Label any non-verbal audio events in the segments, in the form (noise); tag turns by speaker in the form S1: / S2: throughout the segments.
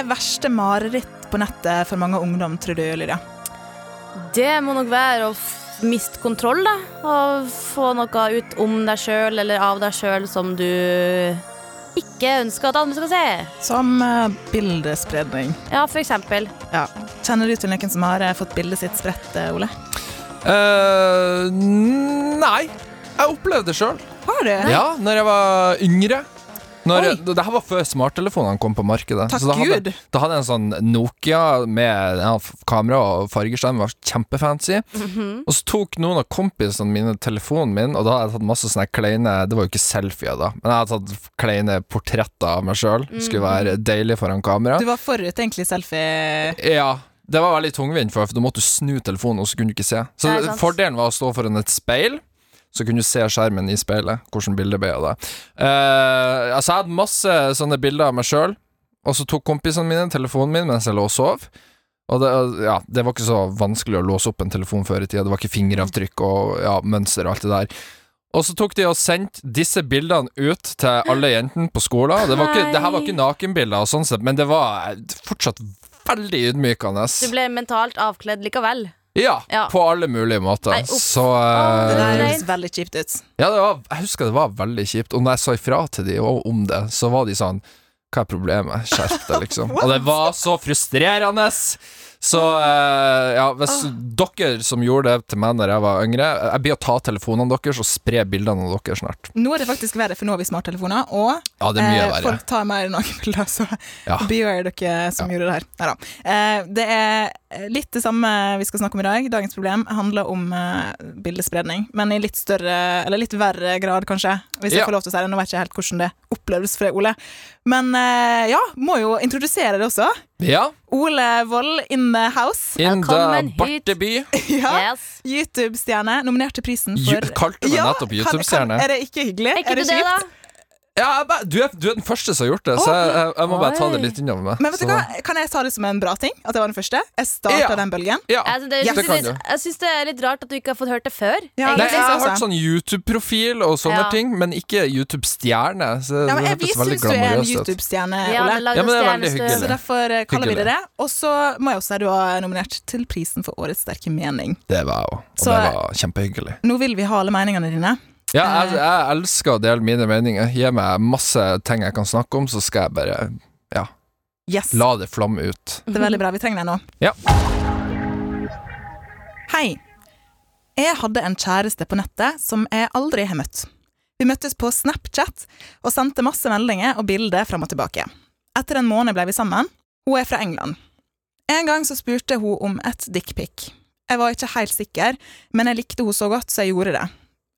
S1: er verste mareritt på nettet for mange ungdom, tror du, Lydia?
S2: Det må nok være å miste kontroll, da. Og få noe ut om deg sjøl eller av deg sjøl som du ikke ønsker at andre skal se.
S1: Som uh, bildespredning.
S2: Ja, for eksempel.
S1: Ja. Kjenner du til noen som har uh, fått bildet sitt spredt, uh, Ole?
S3: Eh, nei. Jeg opplevde det sjøl.
S1: Har du?
S3: Ja, når jeg var yngre. Når det her var før smarttelefonene kom på markedet.
S1: Takk
S3: da hadde,
S1: Gud.
S3: da hadde jeg en sånn Nokia med ja, kamera og fargeskjerm, var kjempefancy. Og så tok noen av kompisene mine telefonen min, og da hadde jeg tatt masse sånne kleine Det var jo ikke selfier, da, men jeg hadde tatt kleine portretter av meg sjøl. Skulle være deilig foran kamera.
S1: Du var forut egentlig selfie.
S3: Ja. Det var veldig tungvint, for for da måtte du snu telefonen, og så kunne du ikke se. Så fordelen var å stå foran et speil. Så kunne du se skjermen i speilet, hvordan bildet ble av det. Uh, altså, jeg hadde masse sånne bilder av meg sjøl, og så tok kompisene mine telefonen min mens jeg lå og sov. Og det, ja, det var ikke så vanskelig å låse opp en telefon før i tida. Det var ikke fingeravtrykk og ja, mønster og alt det der. Og så tok de og sendte disse bildene ut til alle jentene på skolen. Det, var ikke, det her var ikke nakenbilder, og sånn sett, men det var fortsatt veldig ydmykende.
S2: Du ble mentalt avkledd likevel.
S3: Ja,
S2: Ja.
S3: på alle mulige måter.
S2: Nei,
S3: så uh,
S1: Det
S3: eh,
S1: der høres veldig kjipt ut.
S3: Ja, det var, jeg husker det var veldig kjipt. Og når jeg sa ifra til de om det, så var de sånn Hva er problemet? Skjerp deg, liksom. (laughs) og det var så frustrerende! Så eh, ja, hvis dere som gjorde det til meg når jeg var yngre Jeg blir å ta telefonene deres og spre bildene av dere snart.
S1: Nå er det faktisk verre, for nå har vi smarttelefoner, og
S3: Ja,
S1: eh, folk tar mer nakenbilder, så
S3: Ja. (laughs)
S1: beware dere som gjorde det her. Neida. Eh, det er litt det samme vi skal snakke om i dag. Dagens problem handler om eh, bildespredning, men i litt større, eller litt verre grad, kanskje. Hvis jeg
S3: Ja.
S1: får lov til å si det. Nå vet jeg ikke helt hvordan det oppleves for deg, Ole. Men eh, ja, må jo introdusere det også.
S3: Ja,
S1: Ole Wold in the house.
S3: in the. Barteby. (laughs)
S1: Ja.
S2: Yes.
S1: YouTube-stjerne. Nominert til prisen for
S3: Ju- Kalte du meg
S1: Ja,
S3: nettopp YouTube-stjerne?
S1: kan- Er det ikke hyggelig?
S2: Er ikke
S1: er det
S2: det, da?
S1: kjipt?
S3: Ja, jeg du, er, du er den første som har gjort det, så jeg, jeg, jeg må bare ta det litt innover meg.
S1: Men vet du hva? Kan jeg ta det som en bra ting? At jeg var den første? Jeg starta
S3: Ja.
S1: den bølgen.
S3: Ja,
S2: Jeg, det, jeg,
S3: det kan du.
S2: jeg syns det er litt rart at du ikke har fått hørt det før.
S1: Ja,
S3: Nei, jeg har
S1: jeg
S3: hørt sånn YouTube-profil og sånne
S2: Ja.
S3: ting, men ikke YouTube-stjerne. Så
S1: Ja, men
S3: det
S1: jeg, vi syns du er en. YouTube-stjerne, Ole.
S3: Ja, men det er veldig hyggelig.
S1: Så derfor kaller vi det det. Og så må jeg også si du har nominert til prisen for Årets sterke mening.
S3: Det var jeg òg, og
S1: Så-
S3: det var kjempehyggelig.
S1: Nå vil vi ha alle meningene dine.
S3: Ja,
S1: Eh.
S3: jeg, jeg elsker å dele mine meninger. Gi meg masse ting jeg kan snakke om, så skal jeg bare
S1: Yes.
S3: la det flamme ut.
S1: Det er veldig bra. Vi trenger deg nå.
S3: Ja.
S1: Hei. Jeg hadde en kjæreste på nettet som jeg aldri har møtt. Vi møttes på Snapchat og sendte masse meldinger og bilder fram og tilbake. Etter en måned ble vi sammen. Hun er fra England. En gang så spurte hun om et dickpic. Jeg var ikke helt sikker, men jeg likte hun så godt, så jeg gjorde det.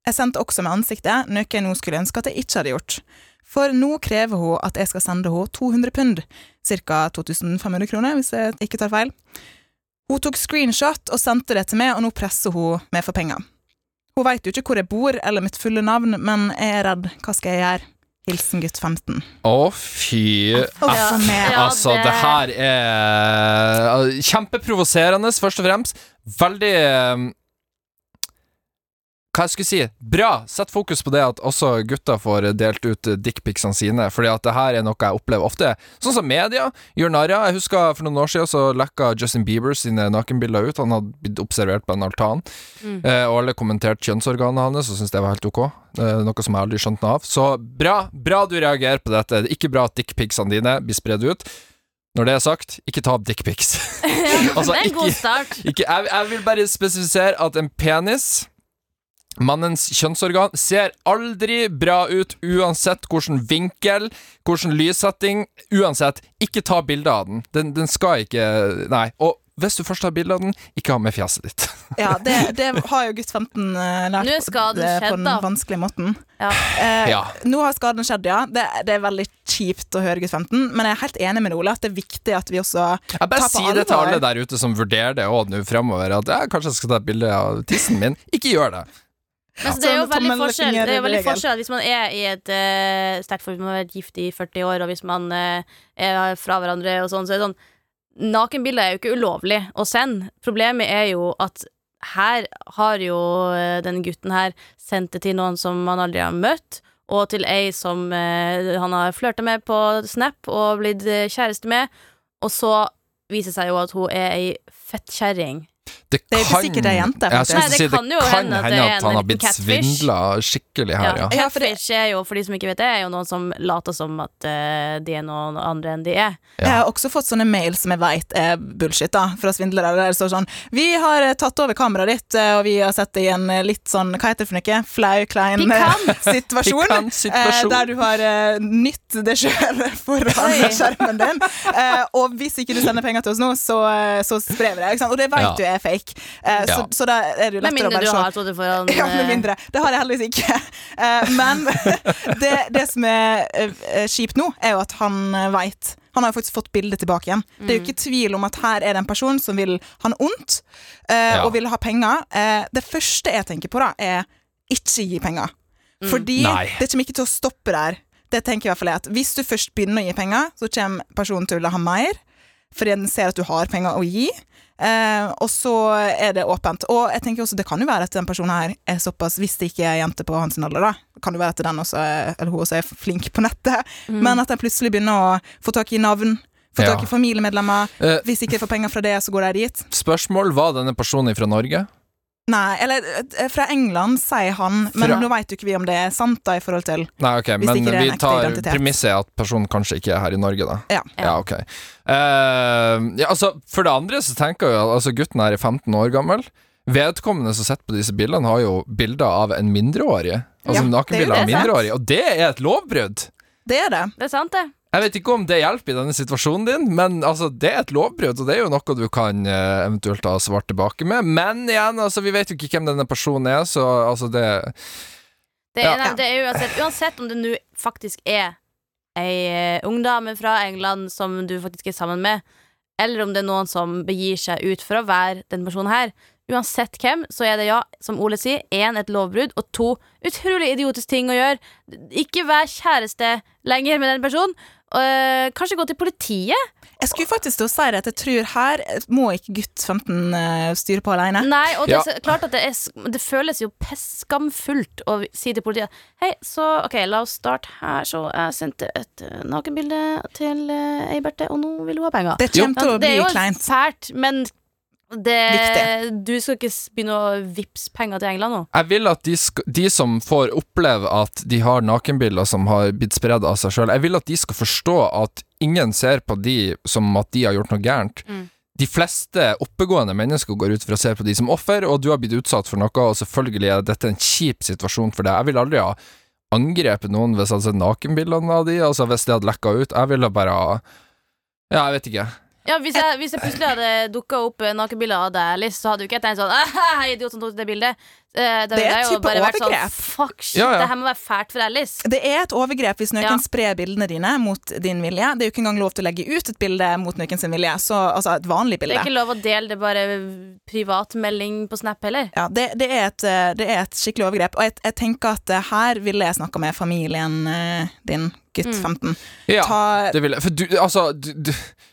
S1: Jeg sendte også med ansiktet, noe jeg nå skulle ønske at jeg ikke hadde gjort. For nå krever hun at jeg skal sende henne 200 pund, ca. 2500 kroner, hvis jeg ikke tar feil. Hun tok screenshot og sendte det til meg, og nå presser hun meg for penger. Hun veit jo ikke hvor jeg bor eller mitt fulle navn, men jeg er redd. Hva skal jeg gjøre? Hilsen gutt 15.
S3: Å, fy
S2: Aff,
S3: Altså,
S2: det-
S3: her er kjempeprovoserende, først og fremst. Veldig eh, Hva jeg skulle si? Bra! Sett fokus på det at også gutter får delt ut dickpicsene sine, fordi at det her er noe jeg opplever ofte. Sånn som media gjør narr av. Jeg husker for noen år siden så lekka Justin Bieber sine nakenbilder ut. Han hadde blitt observert på en altan,
S2: Mm.
S3: eh, og alle kommenterte kjønnsorganet hans og syntes det var helt ok. Eh, noe som jeg aldri skjønte noe av. Så bra, bra du reagerer på dette. Det er ikke bra at dickpicsene dine blir spredd ut. Når det er sagt, ikke ta opp dickpics. (laughs) Altså,
S2: det er en god start.
S3: Ikke, jeg, jeg vil bare spesifisere at en penis Mannens kjønnsorgan ser aldri bra ut uansett hvilken vinkel, hvilken lyssetting. Uansett, ikke ta bilde av den. den. Den skal ikke Nei. Og hvis du først tar bilde av den, ikke ha med fjeset ditt. (laughs)
S1: Ja, det, det har jo gutt 15 eh, lært
S2: Nå er skaden
S1: det
S2: skjedd,
S1: på den
S2: da.
S1: vanskelige måten.
S2: Ja.
S1: Eh,
S3: Ja.
S1: Nå har skaden skjedd, ja. Det, det er veldig kjipt å høre gutt 15, men jeg er helt enig med Ole at det er viktig at vi også
S3: Jeg bare
S1: tar på
S3: sier det til alle der ute som vurderer det òg nå fremover, at jeg kanskje jeg skal ta et bilde av tissen min. Ikke gjør det.
S2: Men så det er jo veldig forskjell, det er veldig forskjell Hvis man er i et uh, sterkt forhold, man har vært gift i 40 år, og hvis man uh, er fra hverandre og sånn, så er det sånn Nakenbilder er jo ikke ulovlig å sende. Problemet er jo at her har jo uh, denne gutten her sendt det til noen som man aldri har møtt, og til ei som uh, han har flørta med på Snap og blitt eh, kjæreste med, og så viser det seg jo at hun er ei fettkjerring.
S3: Det,
S1: Det er ikke sikkert det er jente,
S3: Jeg
S1: faktisk.
S2: Nei, det
S3: si, det
S2: kan jo
S3: kan
S2: hende
S3: hende at han har blitt svindla skikkelig her, ja.
S1: Ja,
S2: Catfish er jo, for de som ikke vet det, er jo noen som later som at uh, de er noen andre enn de er.
S1: Jeg har også fått sånne mail som jeg vet er bullshit, da, fra svindlere. Der det står sånn Vi har eh, tatt over kameraet ditt, eh, og vi har sett det i en litt sånn, hva heter det for noe, flau, klein (laughs) situasjon.
S3: Pikant situasjon.
S1: Eh, der du har eh, nytt det sjøl (laughs) foran
S2: Oi.
S1: skjermen din. Eh, og hvis ikke du sender penger til oss nå, så, så sprer vi det. Ikke sant? Og det vet
S3: Ja.
S1: du er fake. Eh, så,
S3: Ja.
S1: så da er det jo
S2: Med
S1: lettere å
S2: mindre
S1: bare
S2: du
S1: se
S2: har sittet foran (laughs)
S1: ja, med
S2: eh,
S1: mindre. Det har jeg heldigvis ikke. Eh, men (laughs) det, det som er eh, kjipt nå, er jo at han veit Han har jo faktisk fått bildet tilbake igjen. Det er jo ikke tvil om at her er det en person som vil han ondt, eh,
S3: Ja.
S1: og vil ha penger. Eh, det første jeg tenker på, da, er ikke gi penger. Fordi
S3: Nei.
S1: det kommer ikke til å stoppe der. Det tenker i hvert fall jeg at Hvis du først begynner å gi penger, så kommer personen til å ville ha mer. Fordi den ser at du har penger å gi. Eh, og så er det åpent. Og jeg tenker også det kan jo være at den personen her er såpass Hvis det ikke er jente på hans alder, da. Kan jo være at den også er, eller hun også er flink på nettet. Men at den plutselig begynner å få tak i navn. Få tak i familiemedlemmer.
S3: Eh,
S1: Hvis ikke får penger fra det, så går de dit.
S3: spørsmål var denne personen fra Norge?
S1: Nei, eller eh, fra England, sier han, men
S3: Fra-
S1: nå veit jo ikke vi om det er sant, da, i forhold til
S3: Nei, ok,
S1: Hvis
S3: men vi tar premisset at personen kanskje ikke er her i Norge, da.
S1: Ja.
S3: Ja, ok. Uh, ja, altså, for det andre så tenker jeg jo altså gutten her er 15 år gammel. Vedkommende som sitter på disse bildene, har jo bilder av en mindreårig. Altså
S1: Ja,
S3: nakenbilder
S1: er
S3: av
S2: en
S3: mindreårig, og det er et lovbrudd!
S1: Det er det.
S2: Det er sant, det.
S3: Jeg vet ikke om det hjelper i denne situasjonen din, men altså, det er et lovbrudd, og det er jo noe du kan eh, eventuelt ha svart tilbake med. Men igjen, altså, vi vet jo ikke hvem denne personen er, så altså, det
S2: Det er,
S3: Ja.
S2: nei, det er uansett, uansett om det nå faktisk er ei eh, ung dame fra England som du faktisk er sammen med, eller om det er noen som begir seg ut for å være den personen her. Uansett hvem, så er det ja, som Ole sier, én et lovbrudd, og to utrolig idiotisk ting å gjøre. Ikke vær kjæreste lenger med den personen. Øh, kanskje gå til politiet?
S1: Jeg skulle faktisk til å si det at jeg tror her må ikke gutt 15 uh, styre på alene.
S2: Nei, og det
S3: Ja.
S2: er klart at det, er, det føles jo skamfullt å si til politiet Hei, så ok, la oss starte her. Så jeg sendte et uh, nakenbilde til uh, Eiberte, og nå vil hun ha penger.
S1: Det kommer til å
S2: det
S1: bli
S2: er jo
S1: kleint.
S2: fælt, men det, du skal ikke begynne å vippse penger til England nå.
S3: Jeg vil at de, sk de som får oppleve at de har nakenbilder som har blitt spredd av seg sjøl, jeg vil at de skal forstå at ingen ser på de som at de har gjort noe gærent.
S2: Mm.
S3: De fleste oppegående mennesker går ut for å se på de som offer, og du har blitt utsatt for noe, og selvfølgelig er dette en kjip situasjon for deg. Jeg vil aldri ha angrepet noen hvis jeg hadde sett nakenbildene av de, altså hvis det hadde lekka ut. Jeg ville bare ha Ja, jeg vet ikke.
S2: Ja, Hvis jeg, hvis jeg plutselig hadde dukka opp eh, nakenbilder av deg, Alice, så hadde jo ikke jeg tenkt sånn «Ah, Idiot som tok det bildet. Eh,
S1: Det er
S2: et
S1: type
S2: overgrep. vært sånn
S1: overgrep.
S2: Fuck, shit,
S3: Ja, ja.
S2: det her må være fælt for Alice.
S1: Det er et overgrep hvis noen
S2: Ja.
S1: sprer bildene dine mot din vilje. Det er jo ikke engang lov til å legge ut et bilde mot noen sin vilje. Så, altså et vanlig
S2: Det er ikke lov å dele det bare privatmelding på Snap heller.
S1: Ja, det, det, er et, eh, det er et skikkelig overgrep. Og jeg, jeg tenker at eh, her ville jeg snakka med familien din, gutt
S2: Mm.
S1: 15.
S3: Ja,
S1: Ta,
S3: det ville jeg. For du, altså du, du,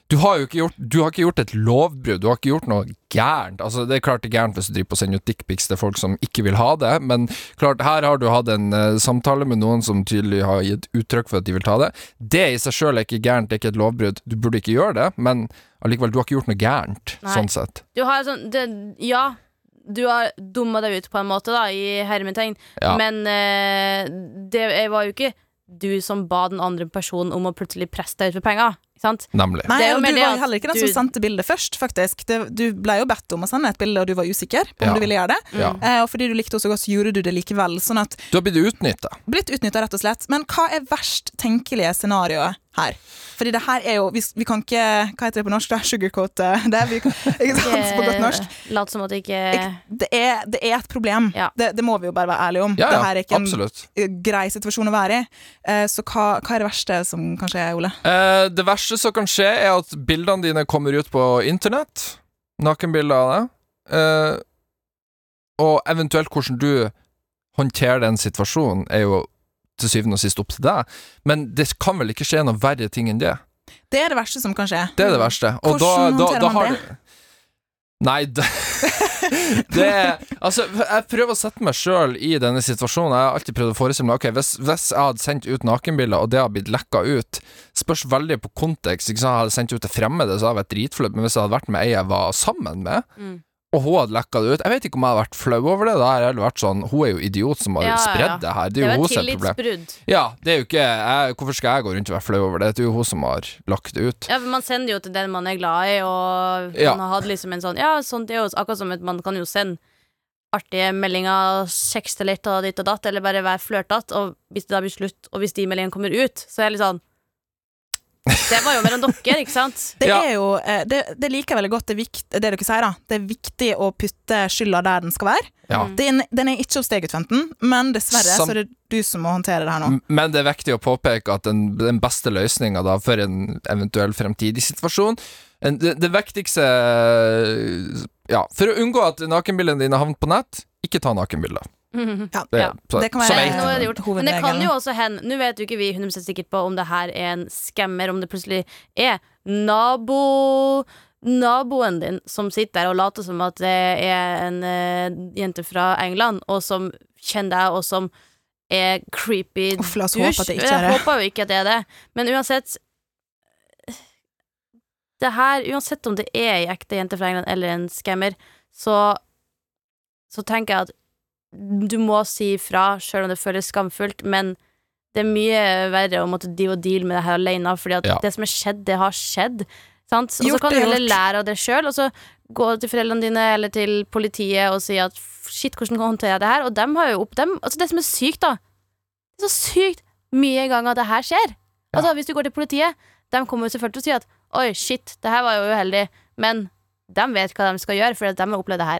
S3: du har jo ikke gjort Du har ikke gjort et lovbrudd, du har ikke gjort noe gærent. Altså, det er klart det er gærent hvis du driver på å sende ut dickpics til folk som ikke vil ha det, men klart, her har du hatt en uh, samtale med noen som tydelig har gitt uttrykk for at de vil ta det. Det i seg sjøl er ikke gærent, det er ikke et lovbrudd. Du burde ikke gjøre det, men allikevel, du har ikke gjort noe gærent,
S2: Nei.
S3: sånn sett.
S2: Du har sånn det, Ja, du har dumma deg ut på en måte, da, i hermetegn,
S3: Ja.
S2: men uh, det var jo ikke du som ba den andre personen om å plutselig presse deg ut for penger. Sant?
S3: Nemlig.
S1: Nei, og du var heller ikke den
S2: du-
S1: som sendte bildet først, faktisk. Det, du ble jo bedt om å sende et bilde, og du var usikker på om
S3: Ja.
S1: du ville gjøre det.
S3: Ja.
S1: Eh, og fordi du likte oss så godt, så gjorde du det likevel. Sånn at
S3: Du har blitt utnytta.
S1: blitt utnytta, rett og slett. Men hva er verst tenkelige scenarioet her? Fordi det her er jo Vi, vi kan ikke Hva heter det på norsk? da? Sugarcoat eh, det? Vi, kan- ikke sant, på godt norsk.
S2: Lat som at det ikke
S1: Det er, det er et problem.
S2: Ja.
S1: Det, det må vi jo bare være ærlige om.
S3: Ja,
S1: det her er ikke en
S3: absolutt.
S1: eh, grei situasjon å være i. Eh, så hva, hva er det verste som kan skje, Ole?
S3: Eh, det verste som kan skje, er at bildene dine kommer ut på internett. Nakenbilder av deg. Eh, og eventuelt hvordan du håndterer den situasjonen, er jo til syvende og sist opp til deg. Men det kan vel ikke skje noe verre ting enn det.
S1: Det er det verste som kan skje.
S3: Det er det verste. Og
S1: Hvordan
S3: da, da, da har
S1: det?
S3: Nei, (laughs) det, det Altså, jeg prøver å sette meg sjøl i denne situasjonen. Jeg har alltid prøvd å forestille meg Ok, hvis, hvis jeg hadde sendt ut nakenbilder, og det hadde blitt lekka ut Spørs veldig på kontekst. Ikke sant? Jeg hadde sendt ut til fremmede, så hadde jeg vært dritflau. Men hvis jeg hadde vært med ei jeg var sammen med,
S2: Mm.
S3: Og hun hadde lekka det ut Jeg vet ikke om jeg hadde vært flau over det. Da jeg vært sånn Hun er jo idiot som har
S2: Ja, spredd ja.
S3: det her. Det er jo
S2: et
S3: hennes problem. Ja, det er jo ikke jeg, Hvorfor skal jeg gå rundt og være flau over det? Det er jo hun som har lagt det ut.
S2: Ja, for Man sender jo til den man er glad i, og
S3: Ja.
S2: man har hatt liksom en sånn Ja, sånt er jo akkurat som at man kan jo sende artige meldinger, kjekse litt og ditt og datt, eller bare være flørtete, og hvis det da blir slutt, og hvis de meldingene kommer ut, så er det litt sånn Det var jo mellom dere, ikke sant? (laughs)
S1: Det
S3: Ja.
S1: er jo eh, det, det liker jeg veldig godt, det, vikt, det dere sier. da Det er viktig å putte skylda der den skal være.
S3: Ja.
S2: Mm.
S1: Den, den er ikke hos deg, Guttfenten, men dessverre
S3: Sam-
S1: så er det du som må håndtere det her nå.
S3: Men det er viktig å påpeke at den, den beste løsninga for en eventuell fremtidig situasjon en, det, det viktigste Ja, for å unngå at nakenbildene dine havner på nett, ikke ta nakenbilder.
S1: Ja.
S3: Det,
S2: Ja.
S3: så,
S1: Det kan være-
S2: det Men det kan jo også hende Nå vet jo ikke vi 100 sikkert på om det her er en skammer, om det plutselig er nabo Naboen din som sitter der og later som at det er en uh, jente fra England, og som kjenner deg, og som er creepy
S1: Uff, la oss håpe at det ikke er det.
S2: Jeg håper jo ikke at det er det, men uansett det her, Uansett om det er ei ekte jente fra England eller en skammer, så Så tenker jeg at du må si ifra, sjøl om det føles skamfullt, men det er mye verre å måtte deal og deal med det her alene, fordi at
S3: Ja.
S2: det som er skjedd, det har skjedd. Sant? Og så kan du
S1: er
S2: heller lære av det sjøl, og så gå til foreldrene dine eller til politiet og si at shit, hvordan kan jeg håndtere det her? Og dem har jo opp dem, altså Det som er sykt, da Det er så sykt mye ganger det her skjer. Altså Hvis du går til politiet, de kommer jo selvfølgelig til å si at oi, shit, det her var jo uheldig, men de vet hva de skal gjøre, for de har opplevd det her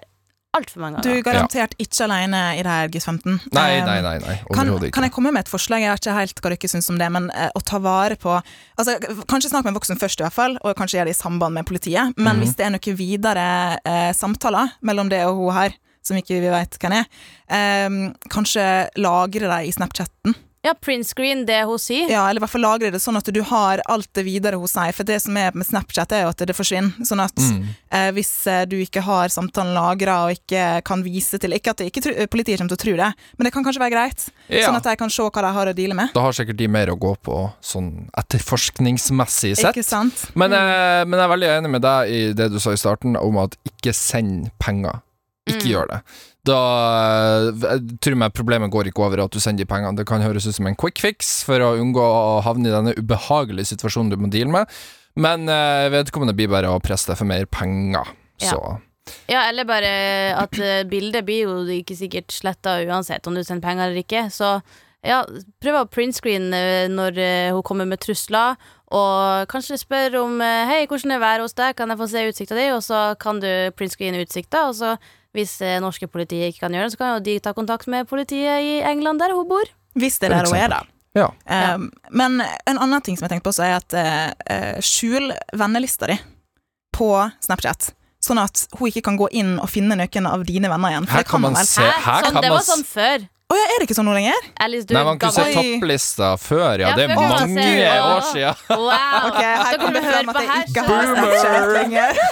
S2: altfor mange
S1: Du
S2: ganger.
S1: er garantert ikke alene i det her, Gus 15.
S3: Nei,
S1: Eh,
S3: nei, nei. nei
S1: Kan,
S3: Overhodet
S1: kan jeg komme med et forslag? Jeg vet ikke helt hva dere syns om det, men uh, å ta vare på altså, Kanskje snakk med en voksen først, i hvert fall, og kanskje gjøre det i samband med politiet. Men
S3: Mhm.
S1: hvis det er noen videre uh, samtaler mellom det og hun her, som ikke vi vet hvem er, eh, kanskje lagre dem i Snapchatten.
S2: Ja, printscreen det hun sier.
S1: Ja, eller i hvert fall lagre det sånn at du har alt det videre hos sier. For det som er med Snapchat, er jo at det forsvinner. Sånn at
S3: Mm.
S1: eh, hvis eh, du ikke har samtalen lagra og ikke kan vise til Ikke at det ikke, tru- politiet kommer til å tro det, men det kan kanskje være greit.
S3: Ja.
S1: Sånn at de kan se hva de har å deale med.
S3: Da har sikkert de mer å gå på sånn etterforskningsmessig sett.
S1: Ikke sant?
S3: Men, eh, men jeg er veldig enig med deg i det du sa i starten, om at ikke send penger. Ikke
S2: Mm.
S3: gjør det. Da eh, jeg tror meg problemet går ikke over at du sender de pengene. Det kan høres ut som en quick fix for å unngå å havne i denne ubehagelige situasjonen du må deale med, men eh, vedkommende blir bare å presse deg for mer penger.
S2: Ja.
S3: Så
S2: Ja, eller bare at eh, bildet blir jo ikke sikkert sletta uansett om du sender penger eller ikke. Så ja, prøv å printscreen eh, når eh, hun kommer med trusler, og kanskje spør om eh, Hei, hvordan er været hos deg, kan jeg få se utsikta di? Og så kan du printscreen utsikta, og så hvis eh, norske politiet ikke kan gjøre det, så kan jo de ta kontakt med politiet i England, der hun bor.
S1: Hvis det er der hun er, da.
S3: ja.
S1: Um, Men en annen ting som jeg tenkte på, så er at eh, skjul vennelista di på Snapchat. Sånn at hun ikke kan gå inn og finne noen av dine venner igjen. For
S3: Her
S1: det kan
S3: kan man
S1: man vel.
S3: se her
S2: sånn,
S3: kan
S2: det
S3: man
S2: var sånn før.
S1: Å ja, er det ikke sånn nå lenger?
S2: Alice, du
S3: Nei, man kunne se
S2: gammel.
S3: Topplista før, ja.
S2: Ja,
S3: Det er mange
S2: se-
S3: år siden.
S2: Wow! (laughs)
S1: Ok, her
S2: kommer
S1: det
S2: du høre
S1: frem at jeg
S2: her,
S1: ikke har Snapchat lenger. (laughs)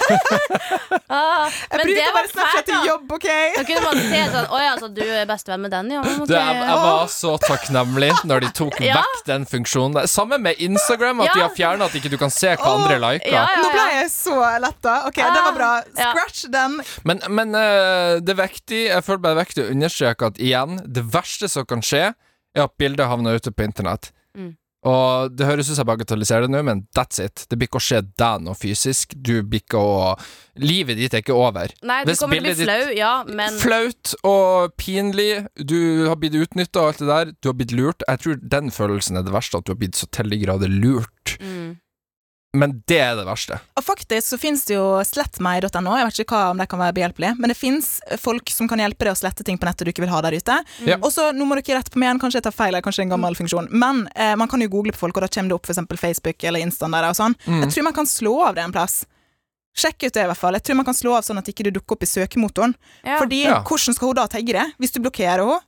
S1: (laughs)
S2: Ah,
S1: Jeg bruker bare Snapchat til jobb, OK?
S2: Da kunne man se sånn Å ja, så du er bestevenn med den, ja? Okay.
S3: Du, jeg, jeg var så takknemlig når de tok
S2: Ja.
S3: vekk den funksjonen. Sammen Samme med Instagram, at de har fjerna at ikke du kan se hva
S1: oh,
S3: andre liker.
S2: Ja, ja,
S1: Nå ble jeg så letta. OK, det var bra.
S2: Ja.
S1: Scratch den.
S3: Men, men uh, det er viktig Jeg føler bare det er viktig å understreke at igjen, det verste som kan skje, er at bildet havner ute på internett.
S2: Mm.
S3: Og det høres ut som jeg bagatelliserer det nå, men that's it. Det blir ikke å skje deg noe fysisk. Du blir ikke å Livet ditt er ikke over.
S2: Nei, du
S3: Hvis
S2: kommer til å bli flau, ja, men
S3: Flaut og pinlig. Du har blitt utnytta og alt det der. Du har blitt lurt. Jeg tror den følelsen er det verste, at du har blitt så til de grader lurt.
S2: mm.
S3: Men det er det verste.
S1: Og faktisk så finnes det jo slettmeg.no, jeg vet ikke hva om det kan være behjelpelig, men det finnes folk som kan hjelpe deg å slette ting på nettet du ikke vil ha der ute.
S3: Mm.
S1: Og så, nå må dere rette på meg igjen, kanskje jeg tar feil, kanskje det er en gammel funksjon, men eh, man kan jo google på folk, og da kommer det opp eksempel Facebook eller Instaen der og sånn.
S3: Mm.
S1: Jeg tror man kan slå av det en plass. Sjekk ut det i hvert fall. Jeg tror man kan slå av sånn at ikke du dukker opp i søkemotoren.
S2: ja.
S1: Fordi
S3: Ja.
S1: hvordan skal hun da tagge det? Hvis du blokkerer henne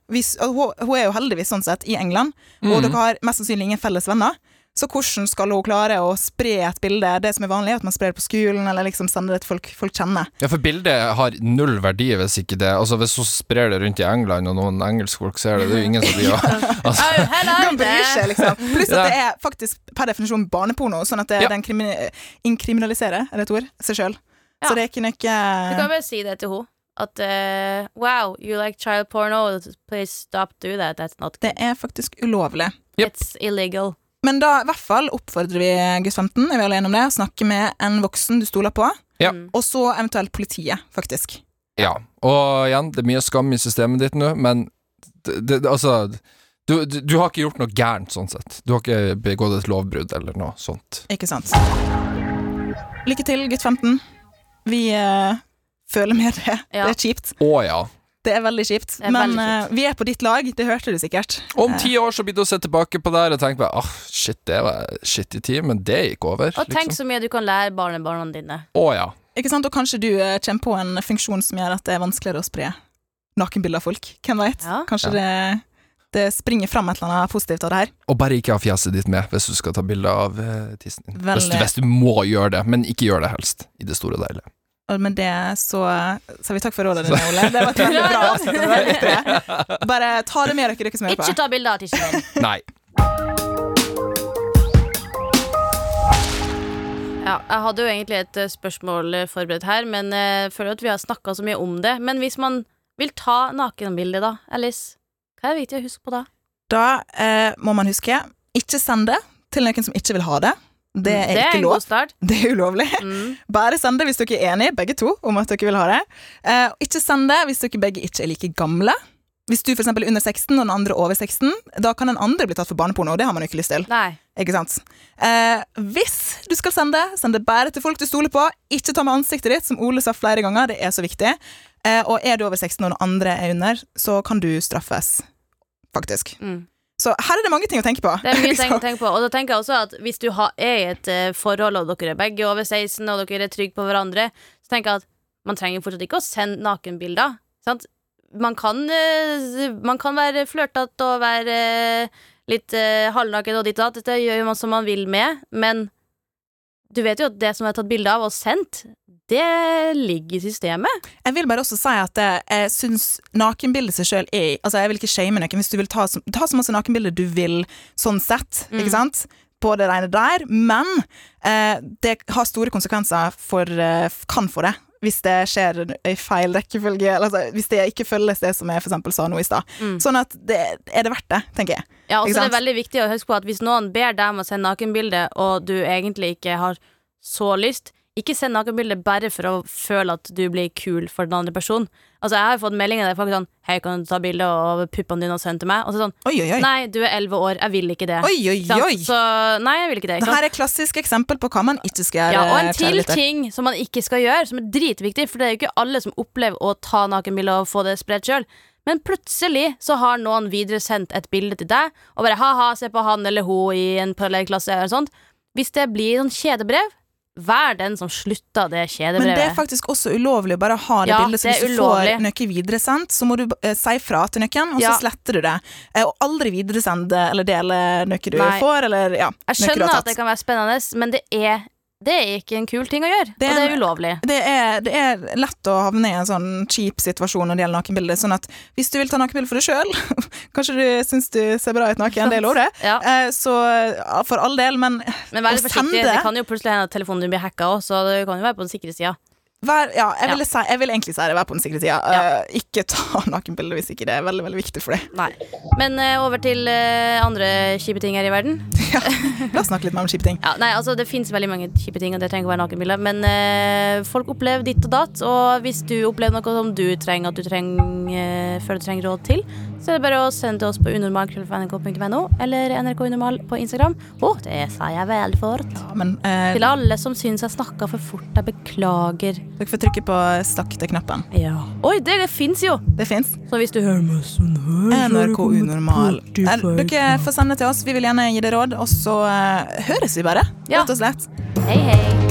S1: hun, hun er jo heldigvis sånn sett i England, og
S3: Mm.
S1: dere har mest sannsynlig ingen felles venner. Så hvordan skal hun klare å spre et bilde? Det som er vanlig, er at man sprer det på skolen, eller liksom sender det til folk folk kjenner.
S3: Ja, for bildet har null verdi hvis ikke det Altså Hvis hun sprer det rundt i England, og noen engelskfolk ser det, det er jo ingen som blir (laughs) altså,
S2: Oh,
S1: De bryr seg, liksom. Pluss at det er faktisk per definisjon barneporno, sånn at det,
S3: Ja.
S1: den krimi inkriminaliserer, er det et ord, seg sjøl.
S2: Ja.
S1: Så det er ikke
S2: Du kan bare si det til henne. At uh, wow, you like child porno, please stop do that. That's not
S1: Det er faktisk ulovlig.
S3: Yep.
S2: It's illegal.
S1: Men da i hvert fall oppfordrer vi gutt 15, er vi alle enige om det, snakke med en voksen du stoler på,
S3: Ja.
S2: Mm.
S1: og så eventuelt politiet, faktisk.
S3: Ja. Og igjen, det er mye skam i systemet ditt nå, men det, det, altså du, du, du har ikke gjort noe gærent, sånn sett. Du har ikke begått et lovbrudd eller noe sånt.
S1: Ikke sant? Lykke til, gutt 15. Vi eh, føler med det.
S2: Ja.
S1: Det er kjipt.
S3: Å ja.
S1: Det er veldig kjipt.
S2: Er
S1: Men
S2: veldig
S1: eh, vi er på ditt lag, det hørte du sikkert.
S3: Om ti år så blir du å se tilbake på det her og tenke bare, oh, shit, det var shit i tid, men det gikk over.
S2: Og tenk
S3: liksom.
S2: så mye du kan lære barnebarna dine.
S3: Å ja.
S1: Ikke sant? Og kanskje du uh, kommer på en funksjon som gjør at det er vanskeligere å spre nakenbilder av folk. Hvem veit?
S2: Ja.
S1: Kanskje det, det springer fram et eller annet positivt av det her.
S3: Og bare ikke ha fjeset ditt med hvis du skal ta bilde av eh, tissen din. Hvis, du- hvis du må gjøre det, men ikke gjør det helst. I det store og deilige.
S1: Og med det så sier vi takk for rådene dine, Ole. Det var et veldig bra (laughs) avsnitt. det var veldig bra. Bare ta det med dere, dere som hører
S2: Ikke ta bilde av tissen. (laughs)
S3: Nei.
S2: Ja, jeg hadde jo egentlig et eh, spørsmål eh, forberedt her, men eh, jeg føler at vi har snakka så mye om det. Men hvis man vil ta nakenbilde, da, Alice, hva er det viktig å huske på da?
S1: Da eh, må man huske ikke send det til noen som ikke vil ha det. Det er
S2: det er
S1: ikke lov. Det er ulovlig.
S2: Mm.
S1: Bare send det hvis dere er enige, begge to, om at dere vil ha det. Eh, ikke send det hvis dere begge ikke er like gamle. Hvis du for er under 16 og den andre over 16, da kan den andre bli tatt for barneporno, og det har man jo ikke lyst til. Ikke sant? Eh, hvis du skal sende, send det bare til folk du stoler på. Ikke ta med ansiktet ditt, som Ole sa flere ganger. Det er så viktig. Eh, og er du over 16 og den andre er under, så kan du straffes. Faktisk.
S2: Mm.
S1: Så her er det mange ting å tenke på.
S2: Det er mye (laughs) ting å tenke på. Og da tenker jeg også at hvis du har, er i et eh, forhold, og dere er begge over 16, og dere er trygge på hverandre, så tenker jeg at man trenger fortsatt ikke å sende nakenbilder. Sant? Man kan, eh, man kan være flørtete og være eh, litt halvnaken og ditt og datt. Dette gjør man som man vil med, men du vet jo at det som er tatt bilde av og sendt, det ligger i systemet.
S1: Jeg vil bare også si at jeg syns nakenbildet seg sjøl er Altså, jeg vil ikke shame noen. Hvis du vil ta så, ta så masse nakenbilder du vil, sånn sett,
S2: Mm.
S1: ikke sant? På det rene der. Men eh, det har store konsekvenser for eh, Kan få det. Hvis det skjer i feil rekkefølge, altså, hvis det ikke følges det som jeg for sa nå i stad.
S2: Mm.
S1: Sånn at det er det verdt det, tenker jeg.
S2: Ja, også det
S1: er
S2: veldig viktig å huske på at hvis noen ber deg om å sende nakenbilde, og du egentlig ikke har så lyst, ikke send nakenbilde bare for å føle at du blir kul for den andre personen. Altså, jeg har fått meldinger der folk er sånn Hei, kan du ta bilde av puppene dine og sende til meg? Og så sånn
S1: Oi, oi, oi.
S2: Nei, du er elleve år, jeg vil ikke det.
S1: Oi, oi, oi.
S2: Så nei, jeg vil ikke det. Ikke
S1: Dette er et klassisk eksempel på hva man ikke skal gjøre.
S2: Ja, og en til ting som man ikke skal gjøre, som er dritviktig, for det er jo ikke alle som opplever å ta nakenbilde og få det spredt sjøl. Men plutselig så har noen videresendt et bilde til deg, og bare ha-ha, se på han eller hun i en parallellklasse eller sånt. Hvis det blir sånn kjedebrev, vær den som slutter det kjedebrevet.
S1: Men det er faktisk også ulovlig å bare ha det
S2: Ja,
S1: bildet. Så
S2: det
S1: hvis du får
S2: ulovlig.
S1: noe videresendt, så må du eh, si fra til noen, og
S2: Ja.
S1: så sletter du det. Eh, og aldri videresende eller dele noe du
S2: Nei.
S1: får, eller ja,
S2: Jeg skjønner at det kan være spennende, men det er, det er ikke en kul ting å gjøre.
S1: Det er
S2: og det er ulovlig.
S1: Det er, det er lett å havne i en sånn kjip situasjon når det gjelder nakenbilder. Sånn at hvis du vil ta nakenbilde for deg sjøl, (laughs) kanskje du syns du ser bra ut naken, det er lov, det.
S2: Ja.
S1: Eh, så for all del, men
S2: Men det. Men
S1: veldig
S2: forsiktig. Det kan jo plutselig hende at telefonen din blir hacka òg, så du kan jo være på den sikre sida.
S1: Vær, ja, jeg,
S2: Ja.
S1: ville si, jeg vil egentlig si det, vær på den sikre sida.
S2: Ja.
S1: Uh, ikke ta (laughs) nakenbilder hvis ikke det er veldig veldig viktig for deg.
S2: Nei. Men uh, over til uh, andre kjipe ting her i verden. (laughs)
S1: ja, La oss snakke litt mer om kjipe ting. (laughs)
S2: Ja, nei, altså Det fins veldig mange kjipe ting, og det trenger ikke være nakenbilde. Men folk opplever ditt og datt, og hvis du opplever noe som du trenger at du trenger, føler du trenger råd til, så er det bare å sende oss på unormal.nrk.no eller nrkunormal på Instagram. Å, det sa jeg vel fort.
S1: Ja, men eh,
S2: Til alle som syns jeg snakka for fort, jeg beklager.
S1: dere får trykke på sakte-knappen.
S2: Ja. Oi, det, det fins jo!
S1: Det fins.
S2: Så hvis du hører meg sånn her
S1: NRK Unormal. Eh,
S2: 45.
S1: Dere får sende til oss. Vi vil gjerne gi dere råd, og så eh, høres vi bare.
S2: Ja.
S1: Rett og slett.
S2: Hei, hei.